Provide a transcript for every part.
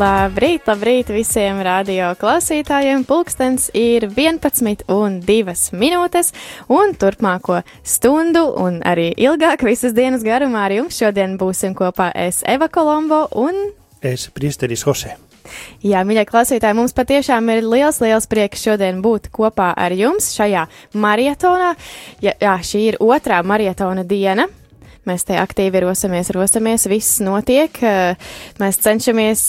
Labrīt, labrīt visiem radio klausītājiem. Pulkstens ir 11 un 2 minūtes, un turpmāko stundu un arī ilgāk visas dienas garumā ar jums šodien būsim kopā es Eva Kolombo un es Priesteris Hosē. Jā, mīļie klausītāji, mums patiešām ir liels, liels prieks šodien būt kopā ar jums šajā maratonā. Jā, jā, šī ir otrā maratona diena. Mēs te aktīvi rosamies, rosamies, viss notiek. Mēs cenšamies,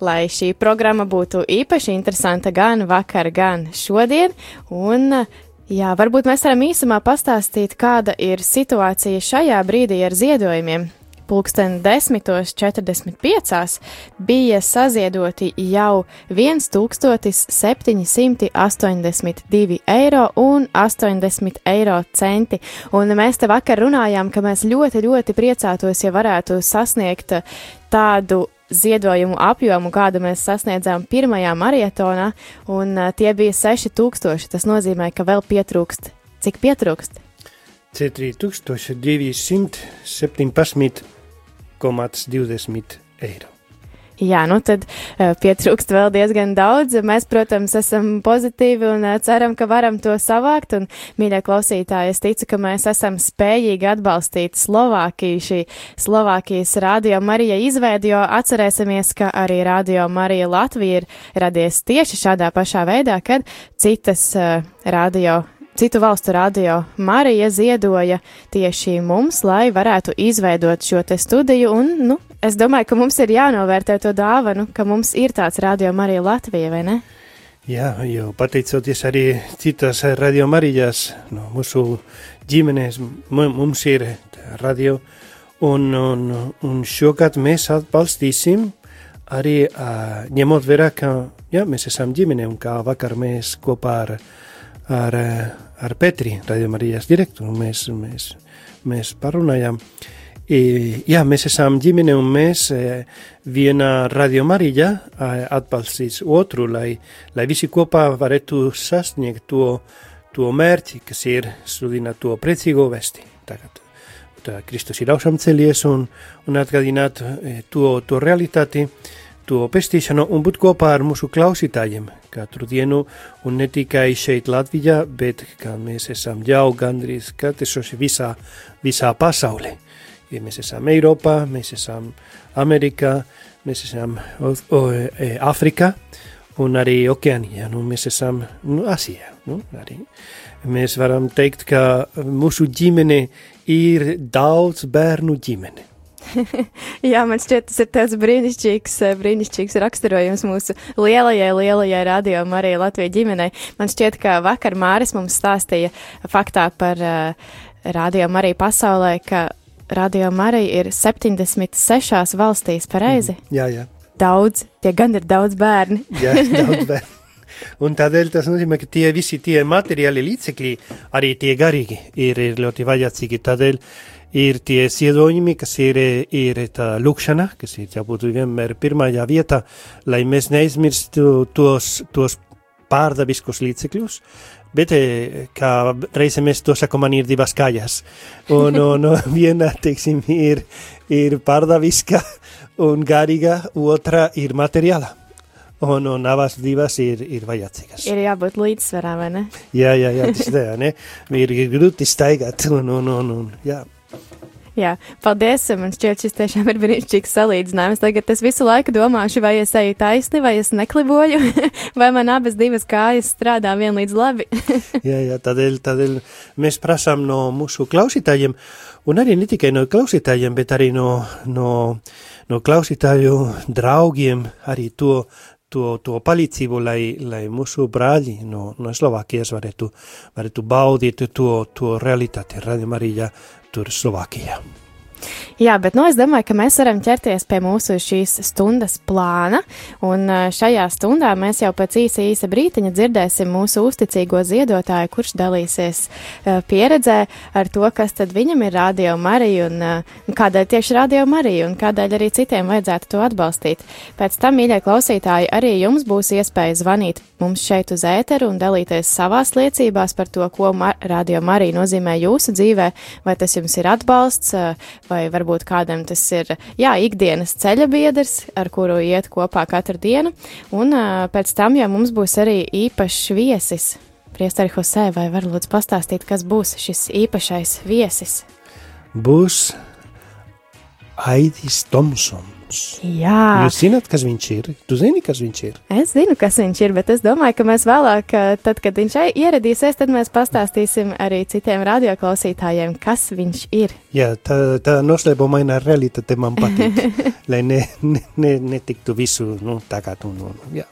lai šī programma būtu īpaši interesanta gan vakar, gan šodien. Un, jā, varbūt mēs varam īsumā pastāstīt, kāda ir situācija šajā brīdī ar ziedojumiem. Pulksten 10.45. bija saziedoti jau 1782 eiro un 80 eiro centi. Un mēs te vakar runājām, ka mēs ļoti, ļoti priecātos, ja varētu sasniegt tādu ziedojumu apjomu, kādu mēs sasniedzām pirmajā maratonā, un tie bija 6000. Tas nozīmē, ka vēl pietrūkst. Cik pietrūkst? 4217 1,20 eiro. Jā, nu tad uh, pietrūkst vēl diezgan daudz. Mēs, protams, esam pozitīvi un uh, ceram, ka varam to savākt. Un, mīļie klausītāji, es ticu, ka mēs esam spējīgi atbalstīt Slovākiju, šī Slovākijas radio Marija izveidi, jo atcerēsimies, ka arī radio Marija Latvija ir radies tieši šādā pašā veidā, kad citas uh, radio citu valstu radio Marija ziedoja tieši mums, lai varētu izveidot šo te studiju, un, nu, es domāju, ka mums ir jānovērtē to dāvanu, ka mums ir tāds radio Marija Latvija, vai ne? Jā, jo pateicoties arī citās radio Marijas, no mūsu ģimenēs, mums ir radio, un, un, un šogad mēs atbalstīsim arī ņemot vērā, ka, jā, mēs esam ģimene, un kā vakar mēs kopā ar, ar ar Petri, Radio Marijas direktoru, mēs, mēs, mēs parunājām. I, jā, mēs esam ģimene un mēs e, vienā Radio Marija atbalstīs otru, lai, lai visi kopā varētu sasniegt to, to mērķi, kas ir sludināt to priecīgo vesti. Tagad tā Kristus ir augšām celies un, un atgādināt e, to, to realitāti, to pestīšanu un būt kopā ar mūsu klausītājiem, katru dienu, un ne tikai šeit Latvijā, bet kā mēs esam jau gandrīz katrs visā, visā pasaulē. Ja mēs esam Eiropā, mēs esam Amerikā, mēs esam o, e, un arī Okeānijā, nu mēs esam nu, Asijā. Nu, arī. Mēs varam teikt, ka mūsu ģimene ir daudz bērnu ģimene. Jā, man šķiet, tas ir tāds brīnišķīgs, eh, brīnišķīgs raksturojums mūsu lielajai, lielajai radio Marija Latvija ģimenei. Man šķiet, ka vakar Māris mums stāstīja faktā par uh, radio Mariju pasaulē, ka radio Marija ir 76 valstīs pareizi. Mm, jā, jā. Daudz, tie gan ir daudz bērni. jā, daudz bērni. Un tādēļ tas nozīmē, ka tie visi tie materiāli līdzekļi, arī tie garīgi, ir, ir ļoti vajadzīgi. Tādēļ ir tie ziedojumi, kas ir, ir tā lūkšana, kas ir jābūt vienmēr pirmajā vietā, lai mēs neizmirstu tos, tos pārdabiskos līdzekļus, bet kā reizē mēs to sakam, man ir divas kājas, un, un viena, teiksim, ir, ir pārdabiska un garīga, otra ir materiāla. Un, un abas divas ir, ir vajadzīgas. Ir jābūt līdzsvarā, vai ne? Jā, jā, jā, tas tā, ne? Ir grūti staigāt, un, un, un, un jā. Jā, paldies. Man šķiet, šis tiešām ir brīnišķīgs salīdzinājums. Tagad es visu laiku domāšu, vai es eju taisni, vai es nekliboju, vai man abas divas kājas strādā vienlīdz labi. jā, jā, tādēļ, tādēļ mēs prasām no mūsu klausītājiem, un arī ne tikai no klausītājiem, bet arī no, no, no klausītāju draugiem arī to, to, to palīdzību, lai, lai mūsu brāļi no, no Slovākijas varētu, varētu baudīt to, to realitāti. Radio Marija tur Slovākijā. Jā, bet nu, es domāju, ka mēs varam ķerties pie mūsu šīs stundas plāna. Un šajā stundā mēs jau pēc īsa, īsa brītiņa dzirdēsim mūsu uzticīgo ziedotāju, kurš dalīsies pieredzē ar to, kas tad viņam ir radio Marija un kādēļ tieši radio Marija un kādēļ arī citiem vajadzētu to atbalstīt. Pēc tam, mīļie klausītāji, arī jums būs iespēja zvanīt mums šeit uz ēteru un dalīties savās liecībās par to, ko mar radio Marija nozīmē jūsu dzīvē, vai tas jums ir atbalsts, vai varbūt varbūt kādam tas ir, jā, ikdienas ceļa biedrs, ar kuru iet kopā katru dienu, un pēc tam jau mums būs arī īpašs viesis. Priesteri Hosē, vai var lūdzu pastāstīt, kas būs šis īpašais viesis? Būs Aidis Tomsons. Jā. Jūs zināt, kas viņš ir? Tu zini, kas viņš ir? Es zinu, kas viņš ir, bet es domāju, ka mēs vēlāk, tad, kad viņš ieradīsies, tad mēs pastāstīsim arī citiem radioklausītājiem, kas viņš ir. Jā, tā, tā noslēpumainā realitāte man patīk, lai ne, ne, ne, netiktu visu, nu, kā tu, nu, jā,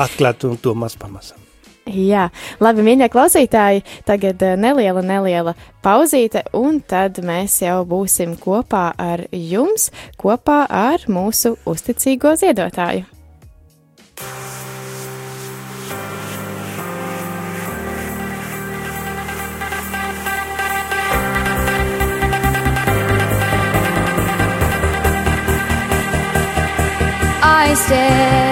atklāt to maz pamazam. Jā, labi, mīļie klausītāji, tagad eh, neliela, neliela pauzīte, un tad mēs jau būsim kopā ar jums, kopā ar mūsu uzticīgo ziedotāju. I stand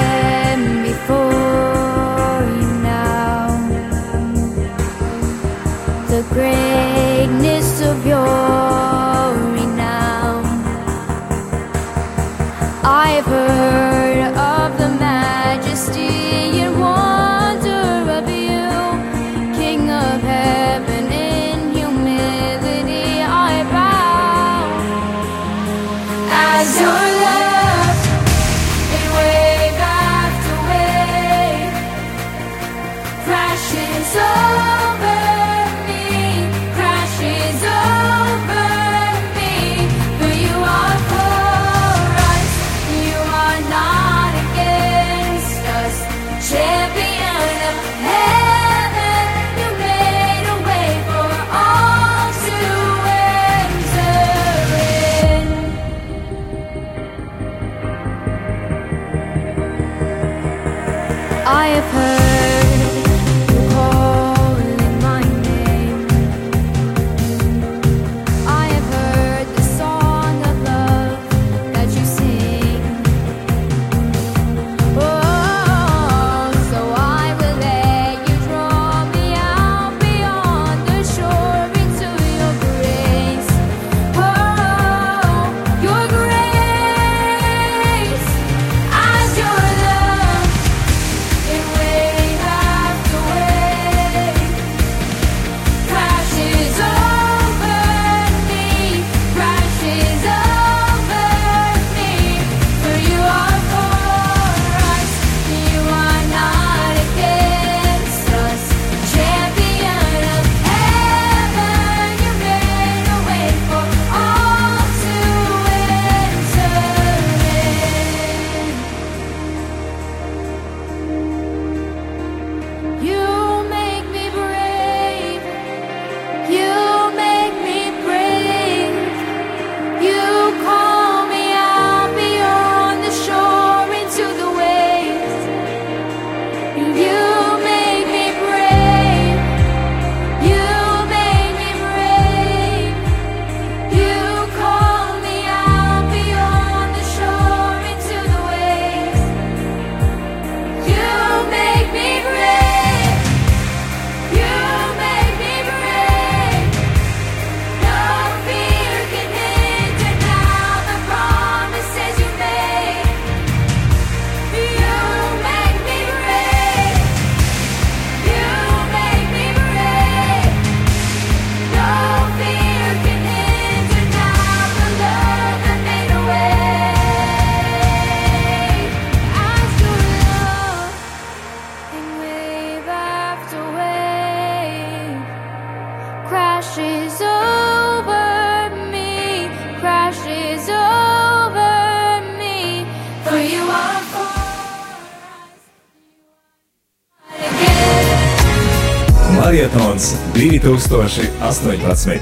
2018.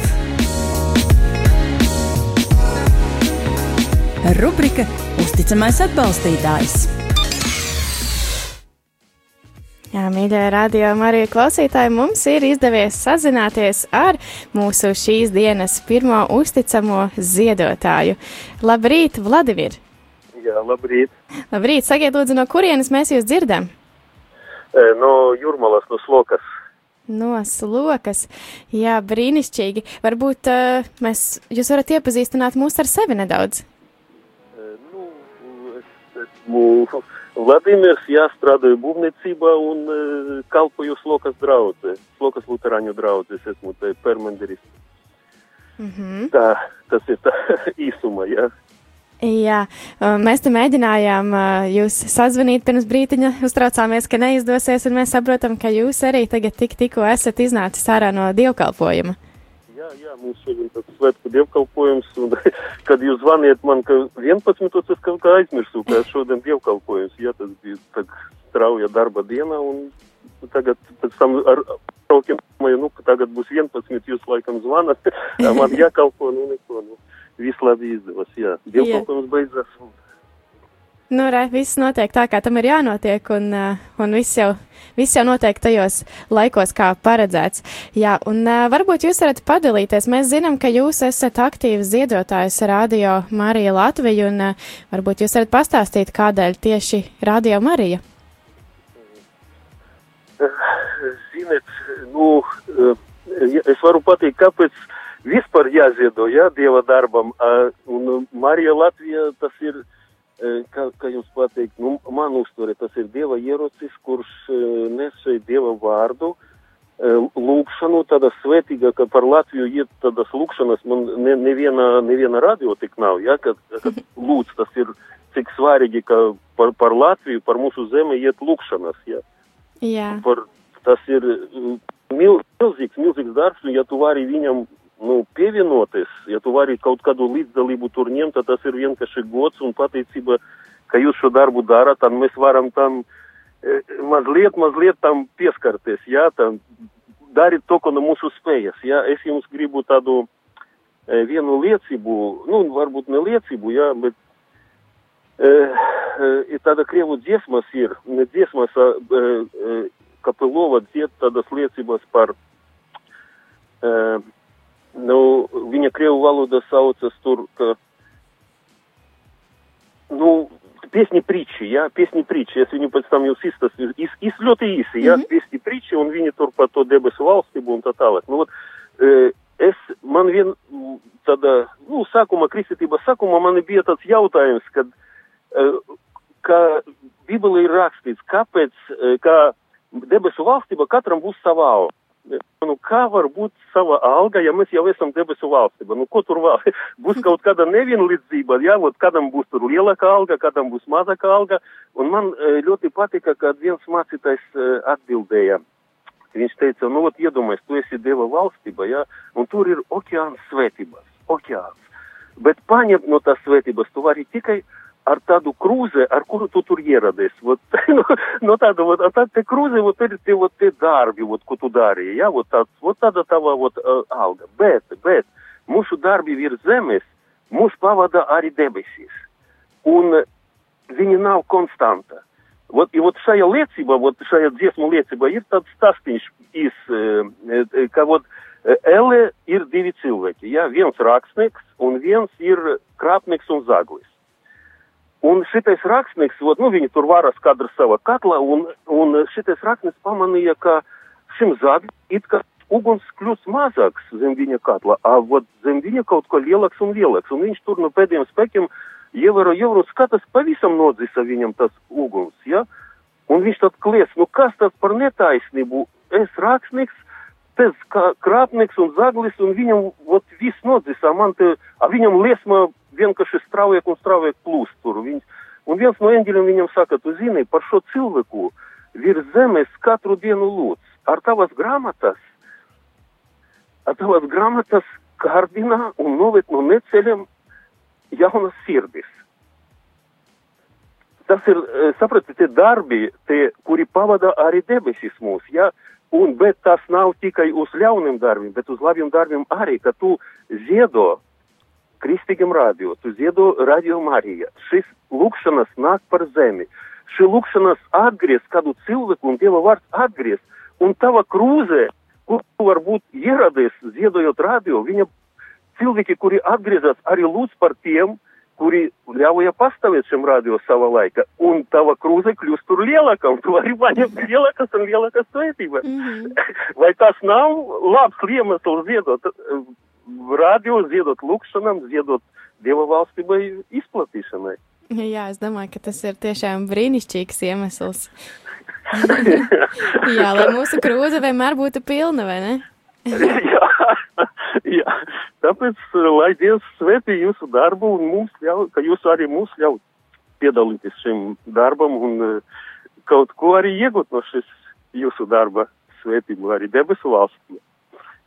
Rubrika Uzticamais atbalstītājs. Jā, mīļie radio Marija klausītāji, mums ir izdevies sazināties ar mūsu šīs dienas pirmo uzticamo ziedotāju. Labrīt, Vladimir! Jā, labrīt. Labrīt, sakiet lūdzu, no kurienes mēs jūs dzirdam? E, No Jūrmalas, no Slokas. No slokas. Jā, brīnišķīgi. Varbūt uh, mēs, jūs varat iepazīstināt mūs ar sevi nedaudz. Nu, es esmu Vladimirs, jā, strādāju būvniecībā un uh, kalpoju slokas draudzē, slokas luterāņu draudzē, es esmu te permanderis. Mm -hmm. Tā, tas ir tā īsuma, jā. Jā, mēs te mēģinājām jūs sazvanīt pirms brītiņa, uztraucāmies, ka neizdosies, un mēs saprotam, ka jūs arī tagad tik tikko esat iznācis ārā no dievkalpojuma. Jā, jā, mums šodien tāds svētku dievkalpojums, un kad jūs zvaniet man, ka 11. es kaut kā aizmirsu, ka šodien dievkalpojums, jā, tas bija tā strauja darba diena, un tagad pēc tam ar traukiem, nu, ka tagad būs 11, jūs laikam zvanat, man jākalpo, nu, neko, nu viss labi izdevās. Jā, dievkalpojums beidzās. Un... Nu, re, viss notiek tā, kā tam ir jānotiek, un, uh, un viss, jau, viss jau notiek tajos laikos, kā paredzēts. Jā, un uh, varbūt jūs varat padalīties. Mēs zinām, ka jūs esat aktīvs ziedotājs Radio Marija Latvija, un uh, varbūt jūs varat pastāstīt, kādēļ tieši Radio Marija? Ziniet, nu, es varu pateikt, kāpēc vispār jāziedo, jā, Dieva darbam. Un Marija Latvija tas ir, kā, kā jums pateikt, nu, man uztvere, tas ir Dieva ierocis, kurš nes šeit Dieva vārdu, lūkšanu, tāda svētīga, ka par Latviju iet tādas lūkšanas, man ne, neviena, neviena radio tik nav, jā, kad, kad lūdz, tas ir cik svarīgi, ka par, par Latviju, par mūsu zemi iet lūkšanas, jā. Jā. Par, tas ir mil, milzīgs, milzīgs darbs, un ja tu vari viņam nu, pievienoties, ja tu vari kaut kādu līdzdalību tur ņemt, tad tas ir vienkārši gods un pateicība, ka jūs šo darbu darat, tad mēs varam tam e, mazliet, mazliet tam pieskarties, jā, tam darīt to, ko no mūsu spējas, jā, es jums gribu tādu e, vienu liecību, nu, varbūt ne liecību, jā, bet e, e, tāda krievu dziesmas ir, ne dziesmas, a, e, e, kapelova dzied tādas liecības par e, Nu, viņa krievu valoda saucas tur, ka, nu, piesņi prīči, jā, piesņi prīči, es viņu pēc tam jūs izstāstīju, iz, iz, ļoti īsi, jā, mm -hmm. piesņi prīči, un viņi tur par to debesu valstību un tā tālāk. Nu, ot, e, es, man vien tāda, nu, sākuma, kristietības sākuma man bija tāds jautājums, kad, e, ka Bībelē ir rakstīts, kāpēc, e, ka debesu valstība katram būs savā auga. Nu, kā var būt sava alga, ja mēs jau esam debesu valstība? Nu, ko tur vēl? būs kaut kāda nevienlīdzība, jā, vot kādam būs tur lielāka alga, kādam būs mazāka alga. Un man e, ļoti patika, kad viens mācītājs e, atbildēja. Viņš teica, nu, ot, iedomājies, tu esi Dieva valstība, jā, un tur ir okeāns svētības, okeāns. Bet paņemt no tās svētības tu vari tikai ar tādu krūzi, ar kuru tu tur ieradies. Vot, no, no tāda, vot, tā te krūze, vot, ir tie, vot, tie darbi, vot, ko tu darīji, ja, vot, tāds, vot tāda tava, vot, uh, alga. Bet, bet, mūsu darbi virs zemes, mūs pavada arī debesīs. Un viņi nav konstanta. Vot, vot šajā liecībā, vot šajā dziesmu liecībā ir tāds stāstīņš, iz, ka, vot, Ele ir divi cilvēki, ja, viens rakstnieks un viens ir krāpnieks un zaglis. Un šitais rakstnieks, ot, nu, viņi tur varas kadra sava katla, un, un šitais rakstnieks pamanīja, ka šim zagam it kā uguns kļūst mazāks zem viņa katla, a ot, zem viņa kaut ko lielāks un lielāks, un viņš tur no pēdējiem spēkiem ievēro, ievēro skatās pavisam nodzisa viņam tas uguns, ja? Un viņš tad klies, nu kas tas par netaisnību, es rakstnieks, tas krāpnieks un zaglis, un viņam, ot, viss nodzisa, man te, a viņam liesma vienkārši straujiek un straujiek plūst tur. Viņ, un viens no eņģeļiem viņam saka, tu zini, par šo cilvēku virs zemes katru dienu lūdz. Ar tavas grāmatas, ar tavas grāmatas kārdina un noved no neceļiem jaunas sirdis. Tas ir, e, sapratiet, tie darbi, tie, kuri pavada arī debesis mūs, ja? Un, bet tas nav tikai uz ļauniem darbiem, bet uz labiem darbiem arī, ka tu ziedo kristīgam radio, tu ziedo radio Marija. Šis lūkšanas nāk par zemi. Šī lūkšanas atgriez kādu cilvēku un Dieva vārds atgriez. Un tava krūze, kur tu varbūt ieradies ziedojot radio, viņa cilvēki, kuri atgriezās, arī lūdz par tiem, kuri ļauja pastāvēt šim radio sava laika, un tava krūze kļūst tur lielāka, un tu vari paņemt lielākas un lielākas svētības. Mm -hmm. Vai tas nav labs iemesls ziedot uh, radio, ziedot lūkšanam, ziedot Dieva valstībai izplatīšanai? Jā, es domāju, ka tas ir tiešām brīnišķīgs iemesls. jā, lai mūsu krūze vienmēr būtu pilna, vai ne? jā, jā, tāpēc, lai Dievs svētī jūsu darbu un mums ļauj, ka jūs arī mums ļauj piedalīties šim darbam un uh, kaut ko arī iegūt no šis jūsu darba svētību arī debesu valstī.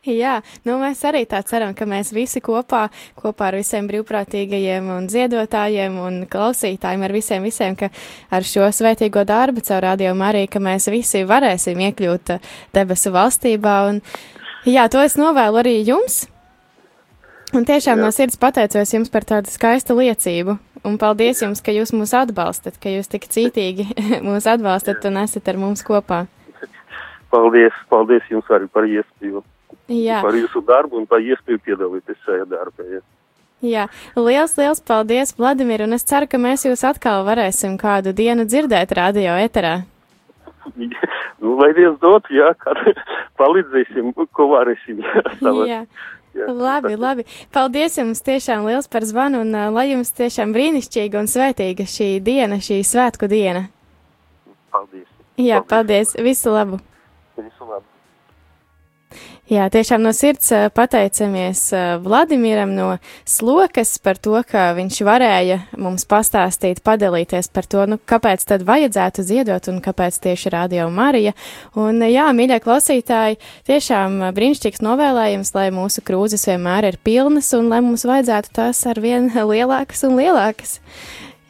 Jā, nu mēs arī tā ceram, ka mēs visi kopā, kopā ar visiem brīvprātīgajiem un ziedotājiem un klausītājiem, ar visiem, visiem, ka ar šo svētīgo darbu caur radio Mariju, ka mēs visi varēsim iekļūt debesu valstībā. Un, jā, to es novēlu arī jums. Un tiešām jā. no sirds pateicos jums par tādu skaistu liecību. Un paldies jums, ka jūs mūs atbalstat, ka jūs tik cītīgi mūs atbalstat un esat ar mums kopā. Paldies, paldies jums arī par iespēju. Jā. Par jūsu darbu un par iespēju piedalīties šajā darbā. Ja. Jā, liels, liels paldies, Vladimir, un es ceru, ka mēs jūs atkal varēsim kādu dienu dzirdēt radio eterā. nu, lai Dievs dot, jā, kad palīdzēsim, ko varēsim. Jā. Jā, labi, labi. Paldies jums tiešām liels par zvanu un uh, lai jums tiešām brīnišķīga un svētīga šī diena, šī svētku diena. Paldies. Jā, paldies. paldies. Visu labu. Visu labu. Jā, tiešām no sirds pateicamies Vladimiram no Slokas par to, ka viņš varēja mums pastāstīt, padalīties par to, nu, kāpēc tad vajadzētu ziedot un kāpēc tieši Radio Marija. Un jā, mīļie klausītāji, tiešām brīnišķīgs novēlējums, lai mūsu krūzes vienmēr ir pilnas un lai mums vajadzētu tās ar vien lielākas un lielākas.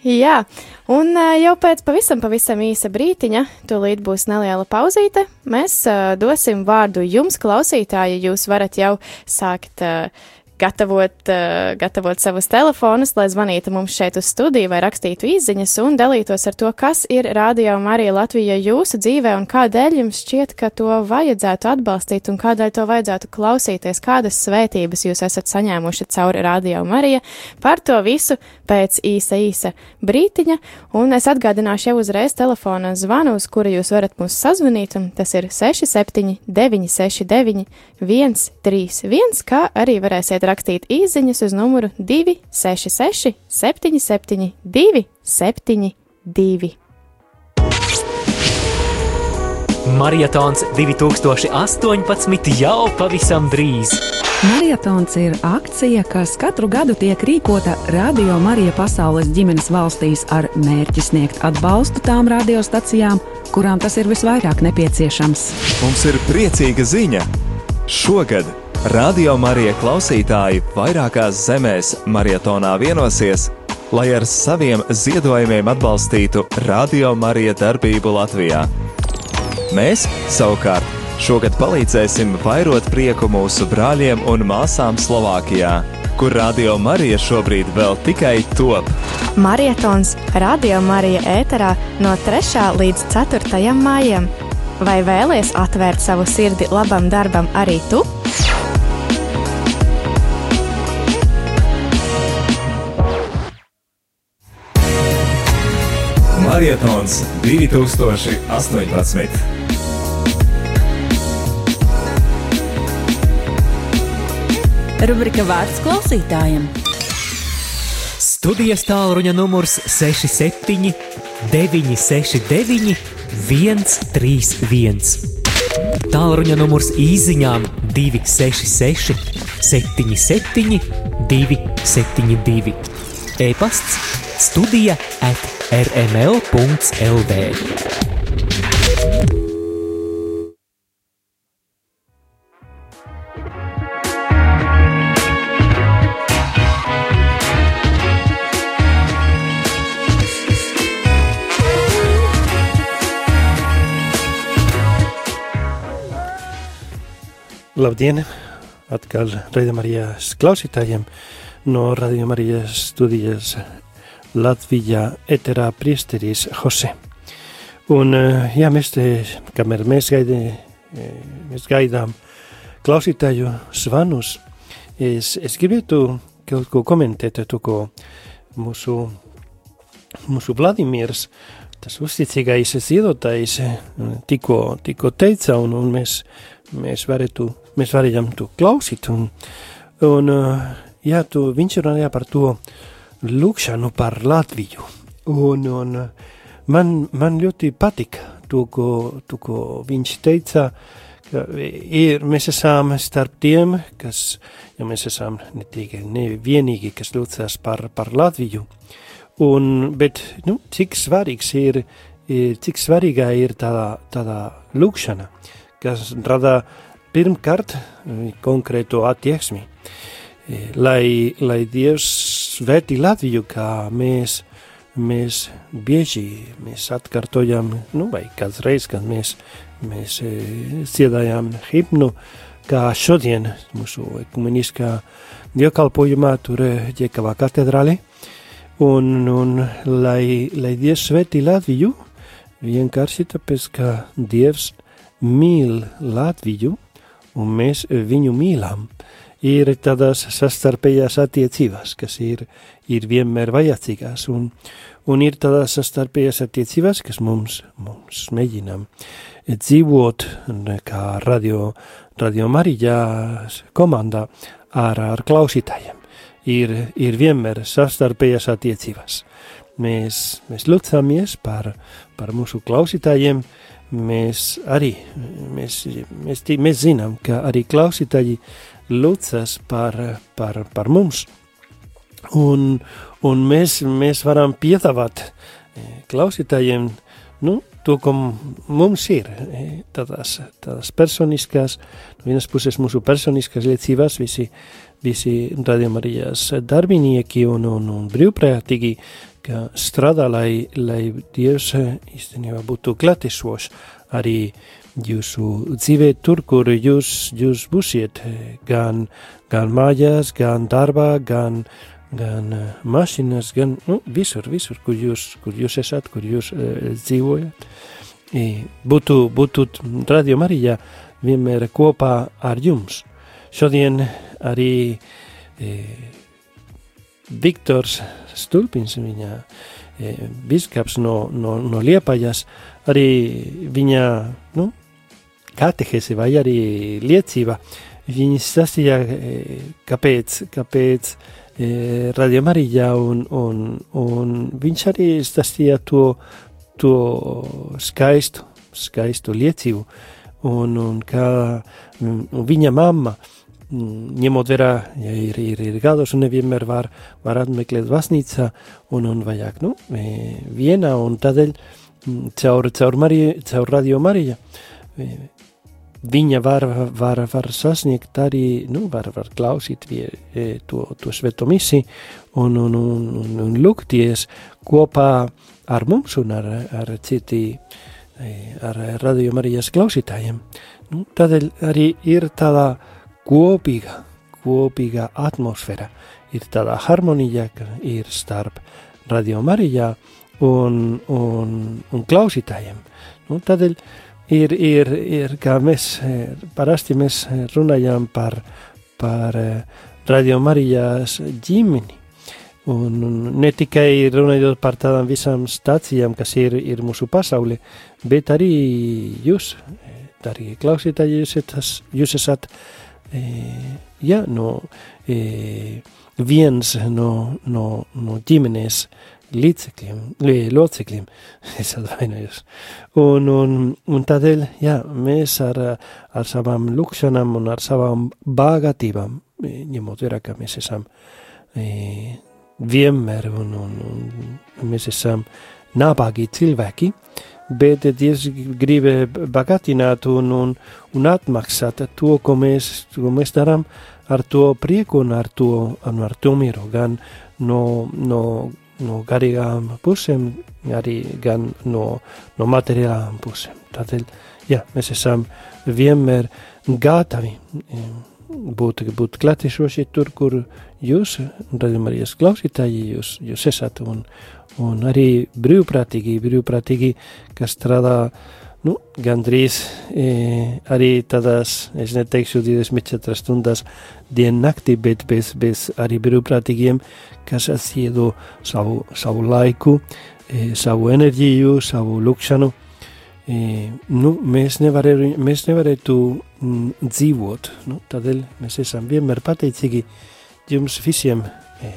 Jā, un jau pēc pavisam, pavisam īsa brītiņa, tūlīt būs neliela pauzīte. Mēs uh, dosim vārdu jums, klausītāji, jūs varat jau sākt uh, gatavot, uh, gatavot savus telefonus, lai zvanītu mums šeit uz studiju vai rakstītu izziņas un dalītos ar to, kas ir Rādio Marija Latvija jūsu dzīvē un kādēļ jums šķiet, ka to vajadzētu atbalstīt un kādēļ to vajadzētu klausīties, kādas svētības jūs esat saņēmuši cauri Rādio Marija. Par to visu pēc īsa, īsa brītiņa, un es atgādināšu jau uzreiz telefona zvanu, uz kuru jūs varat mūs sazvanīt, un tas ir 67 969 131, kā arī varēsiet rakstīt īsiņas uz numuru 266 77 272. Marietons 2018 jau pavisam drīz! Marietons ir akcija, kas katru gadu tiek rīkota Radio Marija pasaules ģimenes valstīs ar mērķi sniegt atbalstu tām radiostacijām, kurām tas ir visvairāk nepieciešams. Mums ir priecīga ziņa! Šogad Radio Marija klausītāji vairākās zemēs marietonā vienosies, lai ar saviem ziedojumiem atbalstītu Radio Marija darbību Latvijā. Mēs savukārt Šogad palīdzēsim vairot prieku mūsu brāļiem un māsām Slovākijā, kur Radio Marija šobrīd vēl tikai top. Marietons Radio Marija ēterā no 3. līdz 4. maijam. Vai vēlies atvērt savu sirdi labam darbam arī tu? Marietons 2018. Rubrika vārds klausītājiem. Studijas tālruņa numurs 67 969 131. Tālruņa numurs īsiņām 266 77 272. E-pasts studija at rml.lv. Labdien! Atkal Radio Marijas klausītājiem no Radio Marijas studijas Latvijā eterā priesteris Jose. Un, eh, jā, mēs te, kamēr mēs, gaidē, eh, mēs gaidām klausītāju zvanus, es, es gribētu kaut ko komentēt to, ko mūsu, mūsu Vladimirs, tas uzticīgais iedotājs, tikko, tikko teica, un, un mēs, mēs, varētu, mēs varējām to klausīt. Un, un, jā, tu, viņš runāja par to lūkšanu par Latviju. Un, un man, man ļoti patika to, ko, to, ko viņš teica, ir, mēs esam starp tiem, kas, ja mēs esam ne tikai nevienīgi, kas lūdzas par, par Latviju, un, bet, nu, cik svarīgs ir, ir cik svarīgā ir tādā, tādā lūkšana, kas rada pirmkārt konkrēto attieksmi, lai, lai Dievs svētī Latviju, kā mēs mēs bieži mēs atkārtojam, nu, vai kāds reiz, kad mēs, mēs e, dziedājām himnu, kā šodien mūsu ekumeniskā dievkalpojumā tur Ģekavā katedrāli, un, un lai, lai Dievs svētī Latviju, vienkārši tāpēc, ka Dievs mīl Latviju, un mēs viņu mīlam ir tādas sastarpējās attiecības, kas ir, ir vienmēr vajadzīgās, un, un ir tādas sastarpējās attiecības, kas mums, mums mēģinām dzīvot kā radio, radio Marijās komandā ar, ar klausītājiem. Ir, ir vienmēr sastarpējās attiecības. Mēs, mēs lūdzamies par, par mūsu klausītājiem, mēs arī, mēs, mēs, mēs zinām, ka arī klausītāji lūdzas par, par, par mums. Un, un mēs, mēs varam piedāvāt eh, klausītājiem nu, to, ko mums ir. Eh, tādas, tādas personiskās, no vienas puses mūsu personiskās liecības, visi, visi radiomarijas darbinieki un, un, un brīvprātīgi, ka strādā, lai, lai Dievs eh, īstenībā būtu klātesošs arī jūsu dzīvē, tur, kur jūs, jūs būsiet, gan, gan mājās, gan darbā, gan, gan uh, mašīnas, gan nu, visur, visur, kur jūs, kur jūs esat, kur jūs uh, dzīvojat. I, būtu, būtu Radio Marija vienmēr kopā ar jums. Šodien arī e, Viktors Stulpins, viņa e, biskaps no, no, no Liepajas, arī viņa, nu, katehēzi vai arī liecība, viņi stāstīja, e, kāpēc, kāpēc e, Radio Marija, un, un, un viņš arī stāstīja to, to skaistu, skaistu liecību, un, un kā viņa mamma, ņemot vērā, ja ir, ir, ir gados un nevienmēr var, var apmeklēt vasnīcā un, un vajag, nu, e, vienā un tādēļ caur, caur, Marija, caur Radio Marija viņa var, var, var sasniegt arī, nu, var, var klausīt vie, e, to, to sveto misiju un, un, un, un, un lūgties kopā ar mums un ar, ar citi, e, ar Radio Marijas klausītājiem. Nu, tādēļ arī ir tāda kopīga, kopīga atmosfēra, ir tāda harmonija, ka ir starp Radio Marijā un, un, un klausītājiem. Nu, tādēļ ir, ir, ir kā mēs eh, parasti mēs runājām par, par eh, Radio Marijas ģimeni. Un, ne tikai runājot par tādām visām stācijām, kas ir, ir mūsu pasaulē, bet arī jūs, arī klausītāji, jūs esat, jūs esat e, jā, no, e, viens no, no, no ģimenes līdzekļiem, locekļiem, es atvainojos. Un, un, un tādēļ, jā, mēs ar, ar savām lūkšanām un ar savām bagātībām, ņemot vērā, ka mēs esam e, vienmēr un, un, un mēs esam nabagi cilvēki, bet Dievs grib bagātināt un, un, un atmaksāt to, ko mēs, ko mēs darām ar to prieku un ar to, un ar to mieru, gan no, no no garīgām pusēm, arī gan no, no materiālām pusēm. Tādēļ, jā, mēs esam vienmēr gatavi būt, būt klātesoši tur, kur jūs, radījumā arī klausītāji, jūs, jūs esat, un, un arī brīvprātīgi, brīvprātīgi, kas strādā nu, gandrīz e, arī tādās, es neteikšu 24 stundās diennakti, bet bez, bez arī brīvprātīgiem, kas atsiedo savu, savu laiku, e, savu enerģiju, savu lukšanu. E, nu, mēs, nevarē, mēs nevarētu mm, dzīvot, nu, tādēļ mēs esam vienmēr pateicīgi jums visiem e,